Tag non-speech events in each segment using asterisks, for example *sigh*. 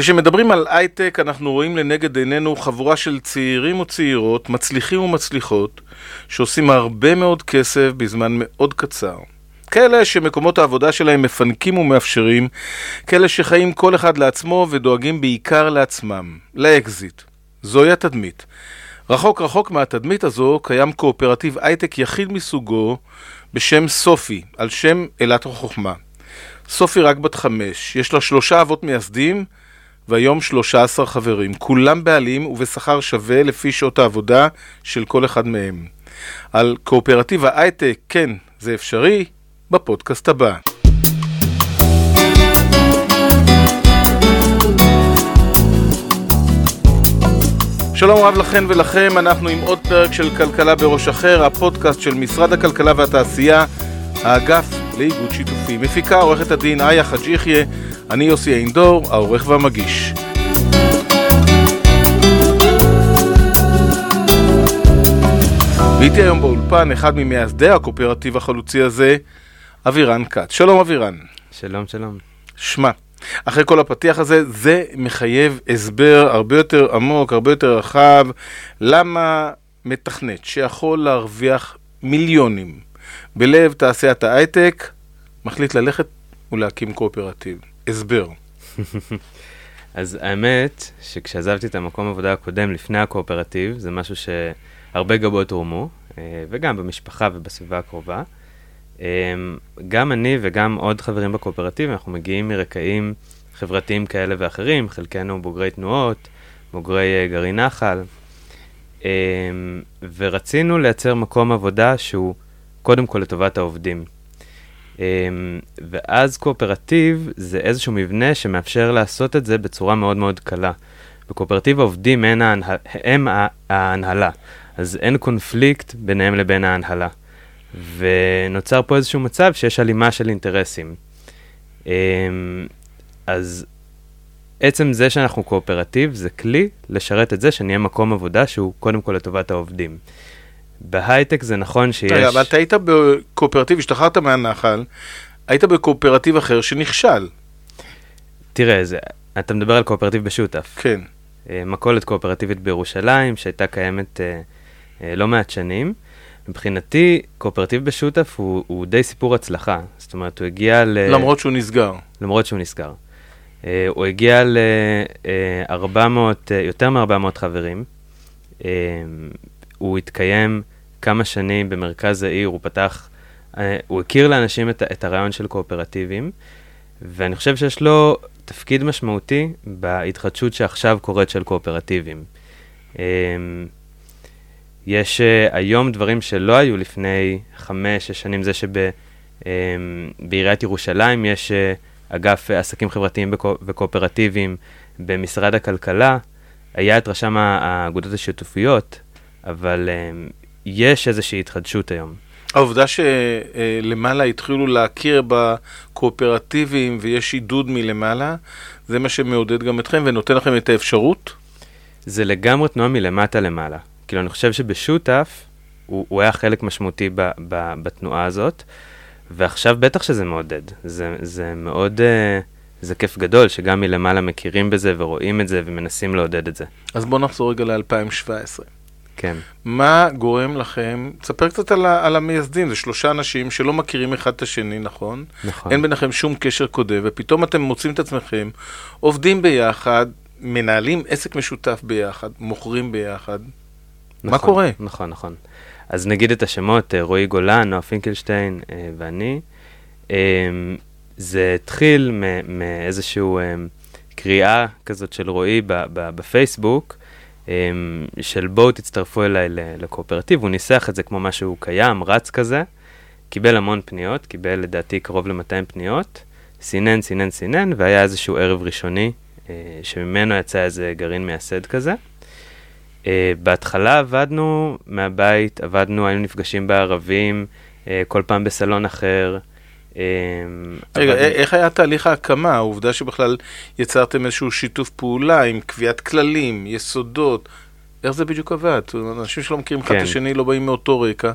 כשמדברים על הייטק, אנחנו רואים לנגד עינינו חבורה של צעירים וצעירות, מצליחים ומצליחות, שעושים הרבה מאוד כסף בזמן מאוד קצר. כאלה שמקומות העבודה שלהם מפנקים ומאפשרים, כאלה שחיים כל אחד לעצמו ודואגים בעיקר לעצמם, לאקזיט. זוהי התדמית. רחוק רחוק מהתדמית הזו קיים קואופרטיב הייטק יחיד מסוגו בשם סופי, על שם אלת החוכמה. סופי רק בת חמש, יש לה שלושה אבות מייסדים והיום שלושה עשר חברים, כולם בעלים ובשכר שווה לפי שעות העבודה של כל אחד מהם. על קואופרטיב ההייטק, כן, זה אפשרי, בפודקאסט הבא. שלום רב לכן ולכם, אנחנו עם עוד פרק של כלכלה בראש אחר, הפודקאסט של משרד הכלכלה והתעשייה, האגף לאיגוד שיתופי. מפיקה עורכת הדין איה חאג' יחיא, אני יוסי אינדור, העורך והמגיש. ואיתי היום באולפן אחד ממייסדי הקואופרטיב החלוצי הזה, אבירן כץ. שלום אבירן. שלום, שלום. שמע, אחרי כל הפתיח הזה, זה מחייב הסבר הרבה יותר עמוק, הרבה יותר רחב, למה מתכנת שיכול להרוויח מיליונים בלב תעשיית ההייטק, מחליט ללכת ולהקים קואופרטיב. הסבר. אז האמת, שכשעזבתי את המקום עבודה הקודם לפני הקואופרטיב, זה משהו שהרבה גבות הורמו, אה, וגם במשפחה ובסביבה הקרובה. אמ, גם אני וגם עוד חברים בקואופרטיב, אנחנו מגיעים מרקעים חברתיים כאלה ואחרים, חלקנו בוגרי תנועות, בוגרי אה, גרעין נחל, ורצינו לייצר מקום עבודה שהוא קודם כל לטובת העובדים. אמ, ואז קואופרטיב זה איזשהו מבנה שמאפשר לעשות את זה בצורה מאוד מאוד קלה. בקואופרטיב העובדים הם, ההנה, הם ההנהלה, אז אין קונפליקט ביניהם לבין ההנהלה. ונוצר פה איזשהו מצב שיש הלימה של אינטרסים. אמ, אז עצם זה שאנחנו קואופרטיב זה כלי לשרת את זה שנהיה מקום עבודה שהוא קודם כל לטובת העובדים. בהייטק זה נכון שיש... רגע, אבל אתה היית בקואופרטיב, השתחררת מהנחל, היית בקואופרטיב אחר שנכשל. תראה, זה, אתה מדבר על קואופרטיב בשותף. כן. אה, מכולת קואופרטיבית בירושלים, שהייתה קיימת אה, אה, לא מעט שנים. מבחינתי, קואופרטיב בשותף הוא, הוא די סיפור הצלחה. זאת אומרת, הוא הגיע ל... למרות שהוא נסגר. למרות שהוא נסגר. Uh, הוא הגיע ל-400, uh, יותר מ-400 חברים. הוא התקיים כמה שנים במרכז העיר, הוא פתח, uh, הוא הכיר לאנשים את, את הרעיון של קואופרטיבים, ואני חושב שיש לו תפקיד משמעותי בהתחדשות שעכשיו קורית של קואופרטיבים. Uh, יש uh, היום דברים שלא היו לפני חמש-שש שנים, זה שבעיריית um, ירושלים יש uh, אגף עסקים חברתיים וקואופרטיביים במשרד הכלכלה, היה את רשם האגודות השיתופיות, אבל um, יש איזושהי התחדשות היום. העובדה שלמעלה התחילו להכיר בקואופרטיבים ויש עידוד מלמעלה, זה מה שמעודד גם אתכם ונותן לכם את האפשרות? זה לגמרי תנועה מלמטה למעלה. כאילו, אני חושב שבשותף, הוא, הוא היה חלק משמעותי ב, ב, בתנועה הזאת, ועכשיו בטח שזה מעודד. זה, זה מאוד, uh, זה כיף גדול שגם מלמעלה מכירים בזה ורואים את זה ומנסים לעודד את זה. אז בואו נחזור רגע ל-2017. כן. מה גורם לכם, תספר קצת על, על המייסדים, זה שלושה אנשים שלא מכירים אחד את השני, נכון? נכון. אין ביניכם שום קשר קודם, ופתאום אתם מוצאים את עצמכם, עובדים ביחד, מנהלים עסק משותף ביחד, מוכרים ביחד. נכון, מה קורה? נכון, נכון. אז נגיד את השמות, אה, רועי גולן, נועה פינקלשטיין אה, ואני. אה, זה התחיל מאיזושהי קריאה כזאת של רועי בפייסבוק, של בואו תצטרפו אליי לקואופרטיב, הוא ניסח את זה כמו משהו קיים, רץ כזה, קיבל המון פניות, קיבל לדעתי קרוב ל-200 פניות, סינן, סינן, סינן, והיה איזשהו ערב ראשוני, שממנו יצא איזה גרעין מייסד כזה. Uh, בהתחלה עבדנו מהבית, עבדנו, היינו נפגשים בערבים, uh, כל פעם בסלון אחר. Uh, רגע, עבדנו... איך היה תהליך ההקמה? העובדה שבכלל יצרתם איזשהו שיתוף פעולה עם קביעת כללים, יסודות, איך זה בדיוק עבד? אנשים שלא מכירים אחד כן. את השני לא באים מאותו רקע.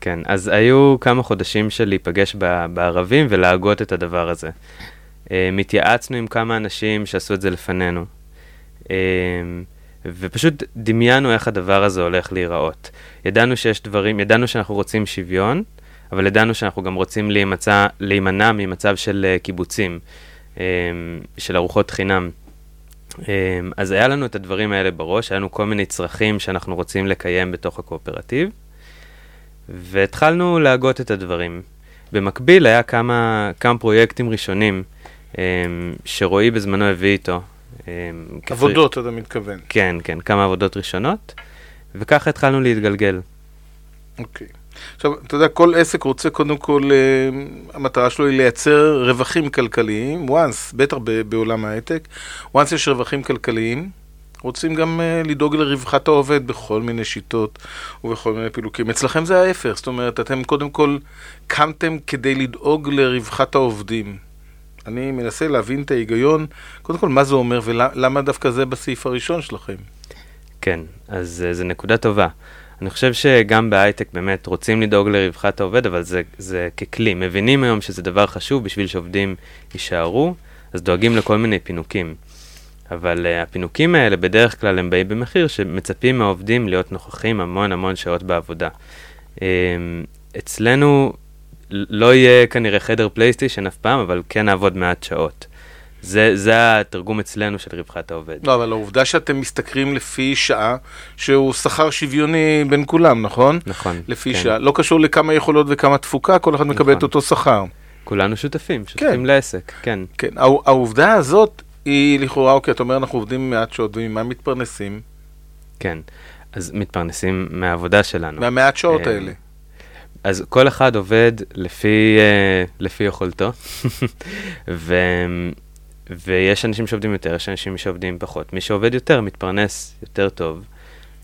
כן, אז היו כמה חודשים של להיפגש בערבים ולהגות את הדבר הזה. מתייעצנו עם כמה אנשים שעשו את זה לפנינו. ופשוט דמיינו איך הדבר הזה הולך להיראות. ידענו שיש דברים, ידענו שאנחנו רוצים שוויון, אבל ידענו שאנחנו גם רוצים להימצא, להימנע ממצב של uh, קיבוצים, um, של ארוחות חינם. Um, אז היה לנו את הדברים האלה בראש, היה לנו כל מיני צרכים שאנחנו רוצים לקיים בתוך הקואופרטיב, והתחלנו להגות את הדברים. במקביל היה כמה, כמה פרויקטים ראשונים um, שרועי בזמנו הביא איתו. Um, עבודות, כפרי... אתה מתכוון. כן, כן, כמה עבודות ראשונות, וככה התחלנו להתגלגל. אוקיי. Okay. עכשיו, אתה יודע, כל עסק רוצה קודם כל, uh, המטרה שלו היא לייצר רווחים כלכליים, once, בטח בעולם ההייטק, once יש רווחים כלכליים, רוצים גם uh, לדאוג לרווחת העובד בכל מיני שיטות ובכל מיני פילוקים. אצלכם זה ההפך, זאת אומרת, אתם קודם כל קמתם כדי לדאוג לרווחת העובדים. אני מנסה להבין את ההיגיון, קודם כל, מה זה אומר ולמה דווקא זה בסעיף הראשון שלכם. כן, אז uh, זו נקודה טובה. אני חושב שגם בהייטק באמת רוצים לדאוג לרווחת העובד, אבל זה, זה ככלי. מבינים היום שזה דבר חשוב בשביל שעובדים יישארו, אז דואגים לכל מיני פינוקים. אבל uh, הפינוקים האלה בדרך כלל הם באים במחיר שמצפים מהעובדים להיות נוכחים המון המון שעות בעבודה. Um, אצלנו לא יהיה כנראה חדר פלייסטיישן אף פעם, אבל כן נעבוד מעט שעות. זה, זה התרגום אצלנו של רווחת העובד. לא, אבל העובדה שאתם משתכרים לפי שעה, שהוא שכר שוויוני בין כולם, נכון? נכון. לפי כן. שעה. לא קשור לכמה יכולות וכמה תפוקה, כל אחד נכון. מקבל את אותו שכר. כולנו שותפים, שותפים כן. לעסק, כן. כן, העובדה הזאת היא לכאורה, אוקיי, אתה אומר, אנחנו עובדים מעט שעות, וממה מתפרנסים? כן, אז מתפרנסים מהעבודה שלנו. מהמעט שעות אה, האלה. אז כל אחד עובד לפי, uh, לפי יכולתו, *laughs* ו, ויש אנשים שעובדים יותר, יש אנשים שעובדים פחות. מי שעובד יותר מתפרנס יותר טוב,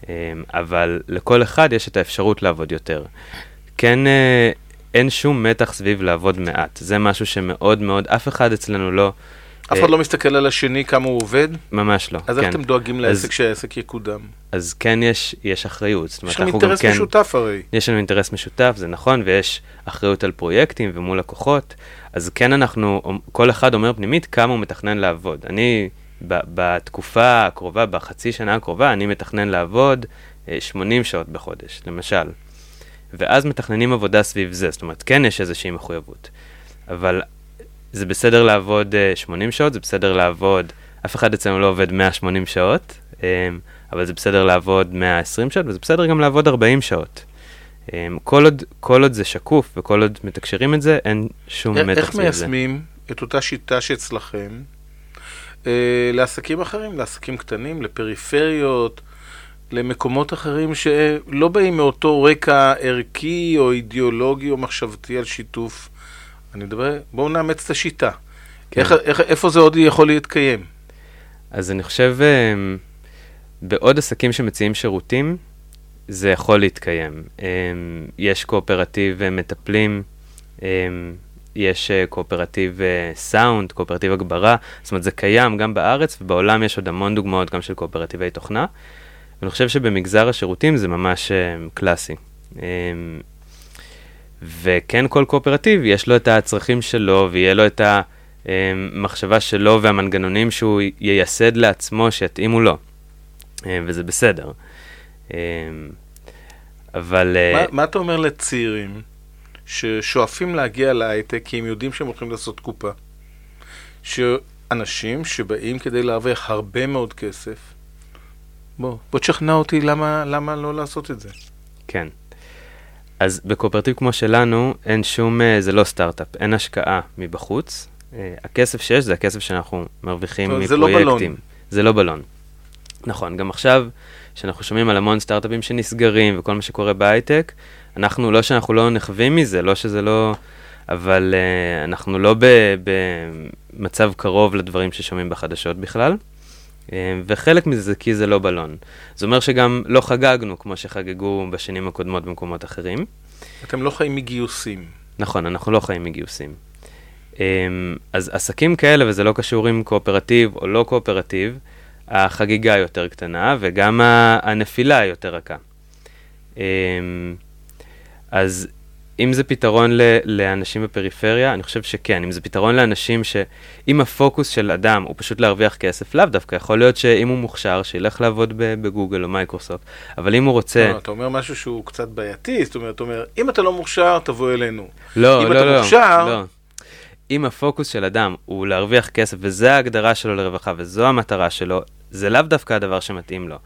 אמ, אבל לכל אחד יש את האפשרות לעבוד יותר. כן, אה, אין שום מתח סביב לעבוד מעט. זה משהו שמאוד מאוד, אף אחד אצלנו לא... אף אחד לא מסתכל על השני כמה הוא עובד? ממש לא, אז כן. איך אתם דואגים לעסק שהעסק יקודם? אז כן יש, יש אחריות. יש לכם אינטרס כן, משותף הרי. יש לנו אינטרס משותף, זה נכון, ויש אחריות על פרויקטים ומול לקוחות. אז כן אנחנו, כל אחד אומר פנימית כמה הוא מתכנן לעבוד. אני, בתקופה הקרובה, בחצי שנה הקרובה, אני מתכנן לעבוד 80 אה, שעות בחודש, למשל. ואז מתכננים עבודה סביב זה, זאת אומרת, כן יש איזושהי מחויבות. אבל זה בסדר לעבוד 80 אה, שעות, זה בסדר לעבוד, אף אחד אצלנו לא עובד 180 שעות, אה, אבל זה בסדר לעבוד 120 שעות, וזה בסדר גם לעבוד 40 שעות. אמ, כל עוד, כל עוד זה שקוף וכל עוד מתקשרים את זה, אין שום מתח סביב זה. איך מיישמים את אותה שיטה שאצלכם אה, לעסקים אחרים, לעסקים קטנים, לפריפריות, למקומות אחרים שלא באים מאותו רקע ערכי או אידיאולוגי או מחשבתי על שיתוף? אני מדבר, בואו נאמץ את השיטה. כן. איך, איך, איפה זה עוד יכול להתקיים? אז אני חושב, אמ, בעוד עסקים שמציעים שירותים, זה יכול להתקיים. אמ, יש קואופרטיב אה, מטפלים, אמ, יש אה, קואופרטיב uh, סאונד, קואופרטיב הגברה, זאת אומרת זה קיים גם בארץ ובעולם יש עוד המון דוגמאות גם של קואופרטיבי תוכנה. ואני חושב שבמגזר השירותים זה ממש קלאסי. וכן כל קואופרטיב יש לו את הצרכים שלו ויהיה לו את המחשבה שלו והמנגנונים שהוא ייסד לעצמו שיתאימו לו, uh, וזה בסדר. אמ, אבל... אה, מה, מה אתה אומר לצעירים ששואפים להגיע להייטק כי הם יודעים שהם הולכים לעשות קופה? שאנשים שבאים כדי להרוויח הרבה מאוד כסף, בוא, בוא תשכנע אותי למה, למה לא לעשות את זה. כן. אז בקואופרטיב כמו שלנו, אין שום, אה, זה לא סטארט-אפ, אין השקעה מבחוץ. אה, הכסף שיש זה הכסף שאנחנו מרוויחים מפרויקטים. זה לא בלון. זה לא בלון. נכון, גם עכשיו, שאנחנו שומעים על המון סטארט-אפים שנסגרים וכל מה שקורה בהייטק, אנחנו, לא שאנחנו לא נחווים מזה, לא שזה לא... אבל uh, אנחנו לא במצב קרוב לדברים ששומעים בחדשות בכלל. Uh, וחלק מזה זה כי זה לא בלון. זה אומר שגם לא חגגנו כמו שחגגו בשנים הקודמות במקומות אחרים. אתם לא חיים מגיוסים. נכון, אנחנו לא חיים מגיוסים. Um, אז עסקים כאלה, וזה לא קשור עם קואופרטיב או לא קואופרטיב, החגיגה יותר קטנה וגם הנפילה יותר רכה. אמ, אז אם זה פתרון ל- לאנשים בפריפריה, אני חושב שכן. אם זה פתרון לאנשים ש... אם הפוקוס של אדם הוא פשוט להרוויח כסף, לאו דווקא. יכול להיות שאם הוא מוכשר, שילך לעבוד בגוגל או מייקרוסופט. אבל אם הוא רוצה... לא, אתה אומר משהו שהוא קצת בעייתי, זאת אומרת, אתה אומר, אם אתה לא מוכשר, תבוא אלינו. לא, אם לא, אתה לא. מוכשר- לא. אם הפוקוס של אדם הוא להרוויח כסף, וזו ההגדרה שלו לרווחה, וזו המטרה שלו, זה לאו דווקא הדבר שמתאים לו.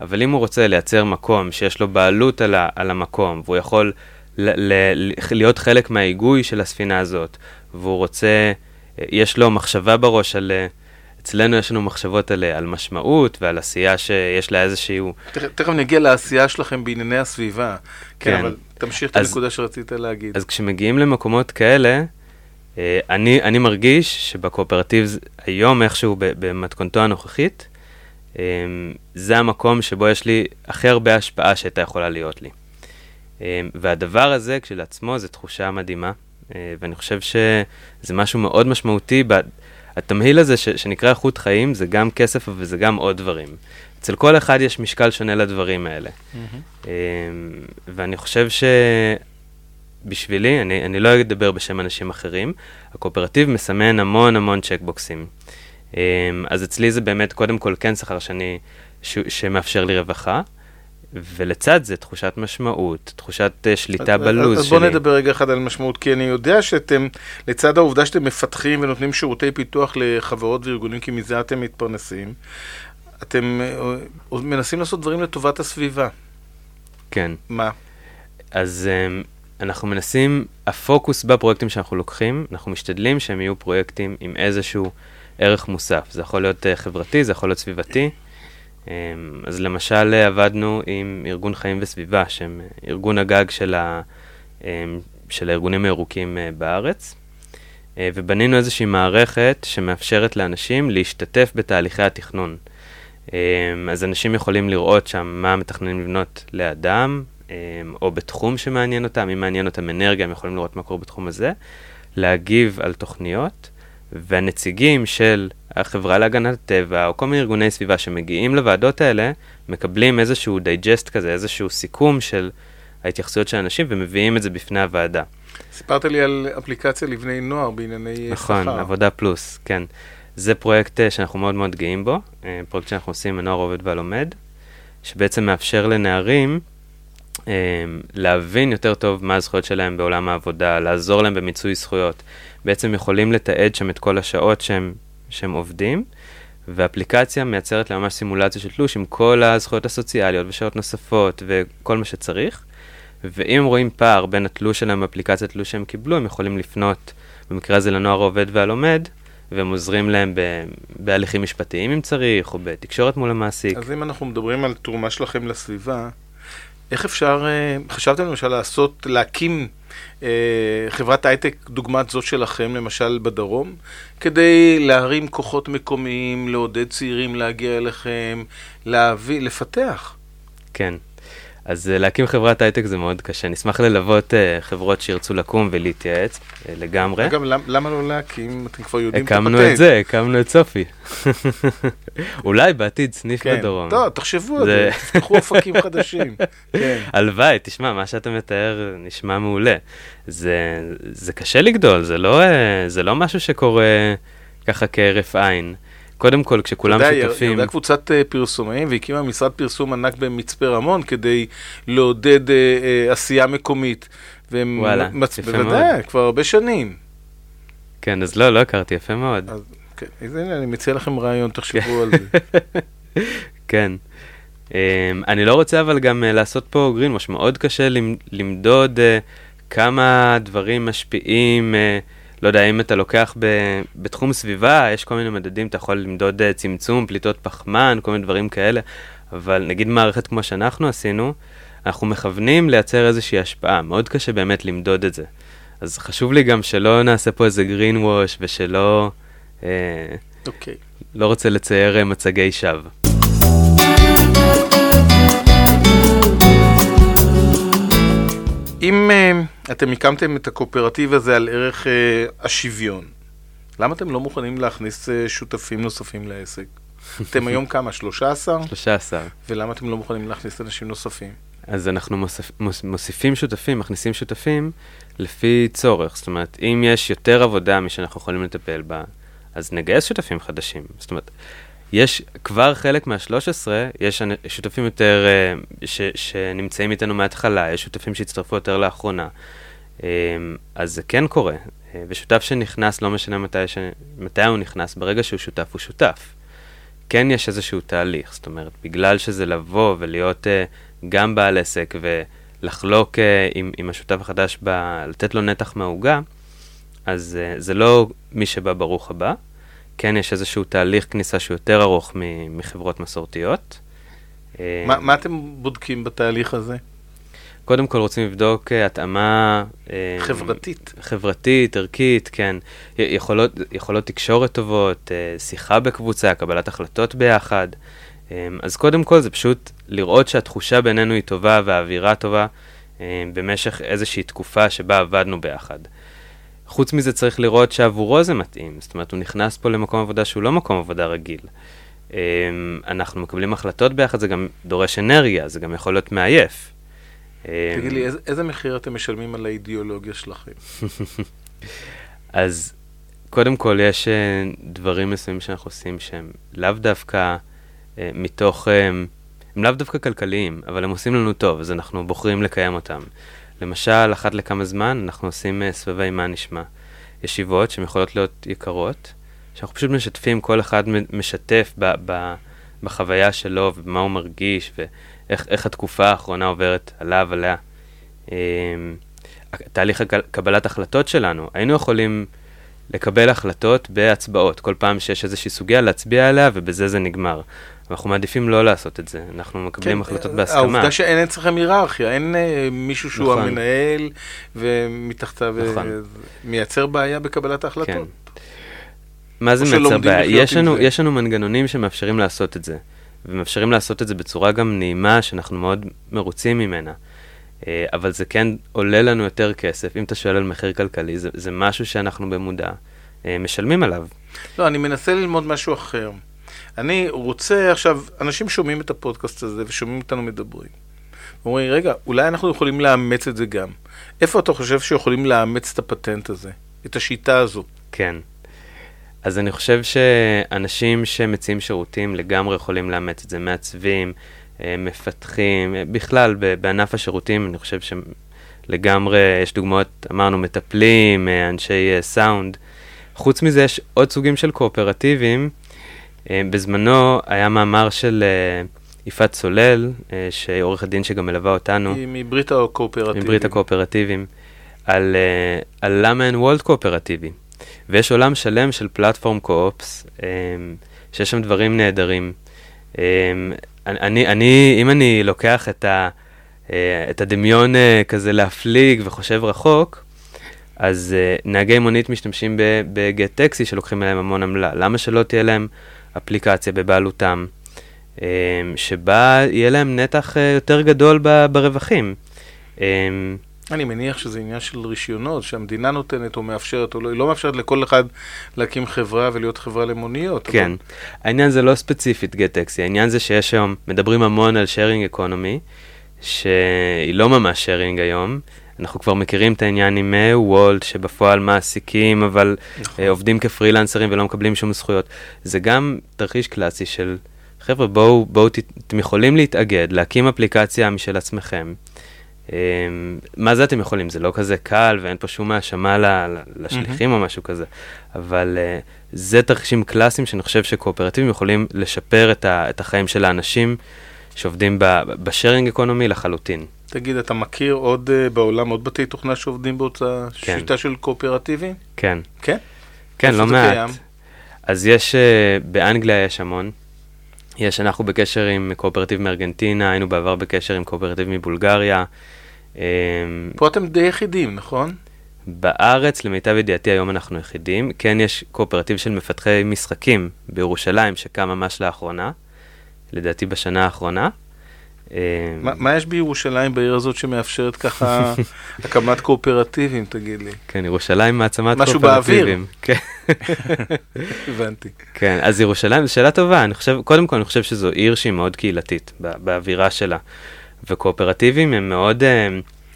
אבל אם הוא רוצה לייצר מקום שיש לו בעלות על, ה, על המקום, והוא יכול להיות חלק מההיגוי של הספינה הזאת, והוא רוצה, יש לו מחשבה בראש על... אצלנו יש לנו מחשבות על, על משמעות ועל עשייה שיש לה איזשהו... תכף תכף נגיע לעשייה שלכם בענייני הסביבה. כן, כן. אבל תמשיך את אז- הנקודה שרצית להגיד. אז כשמגיעים למקומות כאלה, אה, אני, אני מרגיש שבקואופרטיב היום, איכשהו במתכונתו הנוכחית, אה, זה המקום שבו יש לי הכי הרבה השפעה שהייתה יכולה להיות לי. אה, והדבר הזה כשלעצמו זה תחושה מדהימה, אה, ואני חושב שזה משהו מאוד משמעותי. התמהיל הזה ש, שנקרא איכות חיים זה גם כסף וזה גם עוד דברים. אצל כל אחד יש משקל שונה לדברים האלה. אה, ואני חושב שבשבילי, אני, אני לא אדבר בשם אנשים אחרים, הקואופרטיב מסמן המון המון צ'קבוקסים. אז אצלי זה באמת קודם כל כן שכר שאני, ש, שמאפשר לי רווחה, ולצד זה תחושת משמעות, תחושת אה, שליטה אז- בלוז אז שלי. בוא נדבר רגע אחד על משמעות, כי אני יודע שאתם, לצד העובדה שאתם מפתחים ונותנים שירותי פיתוח לחברות וארגונים, כי מזה אתם מתפרנסים, אתם אה, אה, מנסים לעשות דברים לטובת הסביבה. כן. מה? אז um, אנחנו מנסים, הפוקוס בפרויקטים שאנחנו לוקחים, אנחנו משתדלים שהם יהיו פרויקטים עם איזשהו ערך מוסף. זה יכול להיות חברתי, זה יכול להיות סביבתי. Um, אז למשל uh, עבדנו עם ארגון חיים וסביבה, שהם ארגון הגג של, ה, um, של הארגונים הירוקים uh, בארץ. Uh, ובנינו איזושהי מערכת שמאפשרת לאנשים להשתתף בתהליכי התכנון. Um, אז אנשים יכולים לראות שם מה מתכננים לבנות לאדם, או בתחום שמעניין אותם, אם מעניין אותם אנרגיה, הם יכולים לראות מה קורה בתחום הזה, להגיב על תוכניות, והנציגים של החברה להגנת הטבע, או כל מיני ארגוני סביבה שמגיעים לוועדות האלה, מקבלים איזשהו digest כזה, איזשהו סיכום של ההתייחסויות של האנשים, ומביאים את זה בפני הוועדה. סיפרת לי על אפליקציה לבני נוער בענייני שכר. נכון, עבודה פלוס, כן. זה פרויקט אה, שאנחנו מאוד מאוד גאים בו, אה, פרויקט שאנחנו עושים, הנוער עובד והלומד, שבעצם מאפשר לנערים להבין יותר טוב מה הזכויות שלהם בעולם העבודה, לעזור להם במיצוי זכויות. בעצם יכולים לתעד שם את כל השעות שהם, שהם עובדים, ואפליקציה מייצרת להם ממש סימולציה של תלוש עם כל הזכויות הסוציאליות ושעות נוספות וכל מה שצריך. ואם הם רואים פער בין התלוש שלהם באפליקציית תלוש שהם קיבלו, הם יכולים לפנות, במקרה הזה לנוער העובד והלומד, והם עוזרים להם ב- בהליכים משפטיים אם צריך, או בתקשורת מול המעסיק. אז אם אנחנו מדברים על תרומה שלכם לסביבה, איך אפשר, אה, חשבתם למשל לעשות, להקים אה, חברת הייטק דוגמת זאת שלכם, למשל בדרום, כדי להרים כוחות מקומיים, לעודד צעירים להגיע אליכם, להביא, לפתח. כן. אז uh, להקים חברת הייטק זה מאוד קשה. נשמח ללוות uh, חברות שירצו לקום ולהתייעץ uh, לגמרי. אגב, למ- למה לא להקים? אתם כבר יודעים את הקמנו הפטנט. את זה, הקמנו את סופי. *laughs* אולי בעתיד סניף כן, בדרום. טוב, תחשבו על זה- תפתחו אופקים חדשים. *laughs* כן. הלוואי, תשמע, מה שאתה מתאר נשמע מעולה. זה, זה קשה לגדול, זה לא, אה, זה לא משהו שקורה ככה כהרף עין. קודם כל, כשכולם אתה יודע, שותפים... ירדה קבוצת אה, פרסומאים והקימה משרד פרסום ענק במצפה רמון כדי לעודד אה, עשייה מקומית. והם וואלה, מצ... יפה בוודאי, מאוד. כבר הרבה שנים. כן, אז לא, לא הכרתי, יפה מאוד. אז כן, אז הנה, אני מציע לכם רעיון, תחשבו על זה. *laughs* כן. Um, אני לא רוצה אבל גם uh, לעשות פה גרינווש, מאוד קשה למ- למדוד uh, כמה דברים משפיעים, uh, לא יודע, אם אתה לוקח ב- בתחום סביבה, יש כל מיני מדדים, אתה יכול למדוד uh, צמצום, פליטות פחמן, כל מיני דברים כאלה, אבל נגיד מערכת כמו שאנחנו עשינו, אנחנו מכוונים לייצר איזושהי השפעה, מאוד קשה באמת למדוד את זה. אז חשוב לי גם שלא נעשה פה איזה greenwash ושלא, uh, אוקיי. לא רוצה לצייר uh, מצגי שווא. אם אה, אתם הקמתם את הקואופרטיב הזה על ערך אה, השוויון, למה אתם לא מוכנים להכניס אה, שותפים נוספים לעסק? *laughs* אתם היום כמה? 13? 13. ולמה אתם לא מוכנים להכניס אנשים נוספים? אז אנחנו מוסיפ, מוסיפים שותפים, מכניסים שותפים לפי צורך. זאת אומרת, אם יש יותר עבודה משאנחנו יכולים לטפל בה, אז נגייס שותפים חדשים. זאת אומרת, יש כבר חלק מה-13, יש שותפים יותר uh, ש, שנמצאים איתנו מההתחלה, יש שותפים שהצטרפו יותר לאחרונה. Um, אז זה כן קורה, uh, ושותף שנכנס, לא משנה מתי, ש... מתי הוא נכנס, ברגע שהוא שותף, הוא שותף. כן יש איזשהו תהליך, זאת אומרת, בגלל שזה לבוא ולהיות גם בעל עסק ולחלוק עם, עם השותף החדש, ב... לתת לו נתח מהעוגה, אז זה לא מי שבא ברוך הבא. כן יש איזשהו תהליך כניסה שהוא יותר ארוך מחברות מסורתיות. מה, מה אתם בודקים בתהליך הזה? קודם כל רוצים לבדוק התאמה... חברתית. חברתית, ערכית, כן. יכולות, יכולות תקשורת טובות, שיחה בקבוצה, קבלת החלטות ביחד. אז קודם כל זה פשוט לראות שהתחושה בינינו היא טובה והאווירה טובה במשך איזושהי תקופה שבה עבדנו ביחד. חוץ מזה צריך לראות שעבורו זה מתאים, זאת אומרת, הוא נכנס פה למקום עבודה שהוא לא מקום עבודה רגיל. אנחנו מקבלים החלטות ביחד, זה גם דורש אנרגיה, זה גם יכול להיות מעייף. תגיד לי, איזה, מחיר אתם משלמים על האידיאולוגיה שלכם? *laughs* אז קודם כל, יש דברים מסוימים שאנחנו עושים שהם לאו דווקא מתוך, הם לאו דווקא כלכליים, אבל הם עושים לנו טוב, אז אנחנו בוחרים לקיים אותם. למשל, אחת לכמה זמן אנחנו עושים uh, סבבי מה נשמע. ישיבות שהן יכולות להיות יקרות, שאנחנו פשוט משתפים, כל אחד משתף ב, ב, בחוויה שלו ובמה הוא מרגיש ואיך התקופה האחרונה עוברת עליו, עליה. Um, תהליך קבלת החלטות שלנו, היינו יכולים לקבל החלטות בהצבעות, כל פעם שיש איזושהי סוגיה להצביע עליה ובזה זה נגמר. אנחנו מעדיפים לא לעשות את זה, אנחנו מקבלים כן, החלטות בהסכמה. העובדה שאין אצלכם היררכיה, אין uh, מישהו שהוא נכון. המנהל ומתחתיו נכון. מייצר בעיה בקבלת ההחלטות. כן. מה זה מייצר בעיה? יש לנו, יש לנו מנגנונים שמאפשרים לעשות את זה, ומאפשרים לעשות את זה בצורה גם נעימה, שאנחנו מאוד מרוצים ממנה. Uh, אבל זה כן עולה לנו יותר כסף, אם אתה שואל על מחיר כלכלי, זה, זה משהו שאנחנו במודע משלמים עליו. לא, אני מנסה ללמוד משהו אחר. אני רוצה עכשיו, אנשים שומעים את הפודקאסט הזה ושומעים אותנו מדברים. אומרים, רגע, אולי אנחנו יכולים לאמץ את זה גם. איפה אתה חושב שיכולים לאמץ את הפטנט הזה, את השיטה הזו? כן. אז אני חושב שאנשים שמציעים שירותים לגמרי יכולים לאמץ את זה, מעצבים, אה, מפתחים, אה, בכלל בענף השירותים, אני חושב שלגמרי יש דוגמאות, אמרנו, מטפלים, אה, אנשי סאונד. חוץ מזה יש עוד סוגים של קואופרטיבים בזמנו היה מאמר של אה, יפעת סולל, אה, שהיא עורכת דין שגם מלווה אותנו. היא מברית הקואופרטיבים. מברית הקואופרטיבים, על, על למה אין וולד קואופרטיבי. ויש עולם שלם של פלטפורם קואופס, שיש שם דברים נהדרים. אני, אני, אם אני לוקח את, ה, את הדמיון כזה להפליג וחושב רחוק, אז נהגי מונית משתמשים בגט טקסי שלוקחים אליהם המון עמלה. למה שלא תהיה להם אפליקציה בבעלותם, אמ, שבה יהיה להם נתח אה, יותר גדול ברווחים. אמ, אני מניח שזה עניין של רישיונות, שהמדינה נותנת או מאפשרת, או לא, היא לא מאפשרת לכל אחד להקים חברה ולהיות חברה למוניות. כן, אבל... העניין זה לא ספציפית גט-טקסי, העניין זה שיש היום, מדברים המון על שיירינג אקונומי, שהיא לא ממש שיירינג היום, אנחנו כבר מכירים את העניין עם אה, וולט, שבפועל מעסיקים, אבל נכון. uh, עובדים כפרילנסרים ולא מקבלים שום זכויות. זה גם תרחיש קלאסי של, חבר'ה, בואו, בואו, אתם יכולים להתאגד, להקים אפליקציה משל עצמכם. Um, מה זה אתם יכולים? זה לא כזה קל ואין פה שום האשמה לשליחים mm-hmm. או משהו כזה, אבל uh, זה תרחישים קלאסיים שאני חושב שקואופרטיבים יכולים לשפר את, ה, את החיים של האנשים שעובדים בשיירינג אקונומי לחלוטין. תגיד, אתה מכיר עוד uh, בעולם עוד בתי תוכנה שעובדים באותה כן. שיטה של קואופרטיבי? כן. כן? כן, לא מעט. קיים? אז יש, uh, באנגליה יש המון. יש, אנחנו בקשר עם קואופרטיב מארגנטינה, היינו בעבר בקשר עם קואופרטיב מבולגריה. Um, פה אתם די יחידים, נכון? בארץ, למיטב ידיעתי, היום אנחנו יחידים. כן, יש קואופרטיב של מפתחי משחקים בירושלים, שקם ממש לאחרונה, לדעתי בשנה האחרונה. מה יש בירושלים, בעיר הזאת, שמאפשרת ככה *laughs* הקמת קואופרטיבים, תגיד לי? כן, ירושלים מעצמת קואופרטיבים. משהו באוויר. *laughs* הבנתי. כן, אז ירושלים זו שאלה טובה. אני חושב, קודם כל, אני חושב שזו עיר שהיא מאוד קהילתית, באווירה שלה. וקואופרטיבים הם מאוד, אה,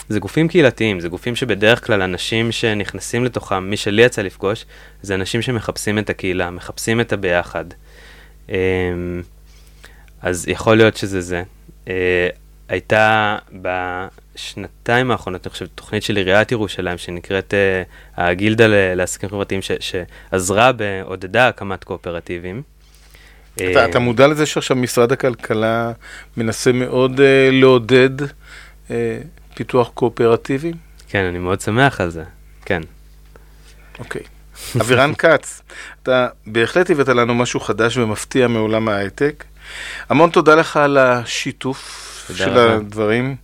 זה גופים קהילתיים, זה גופים שבדרך כלל אנשים שנכנסים לתוכם, מי שלי יצא לפגוש, זה אנשים שמחפשים את הקהילה, מחפשים את הביחד. אה, אז יכול להיות שזה זה. אה, הייתה בשנתיים האחרונות, אני חושב, תוכנית של עיריית ירושלים שנקראת uh, הגילדה לעסקים חברתיים, ש, שעזרה ועודדה הקמת קואופרטיבים. אתה, אתה מודע לזה שעכשיו משרד הכלכלה מנסה מאוד uh, לעודד uh, פיתוח קואופרטיבי? כן, אני מאוד שמח על זה, כן. אוקיי. אבירן *laughs* כץ, אתה בהחלט הבאת לנו משהו חדש ומפתיע מעולם ההייטק. המון תודה לך על השיתוף של רבה. הדברים.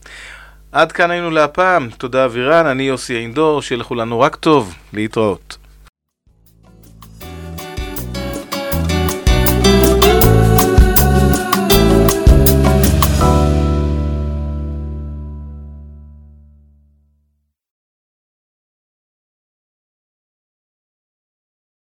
עד כאן היינו להפעם, תודה אבירן, אני יוסי אינדור, שיהיה לכולנו רק טוב, להתראות.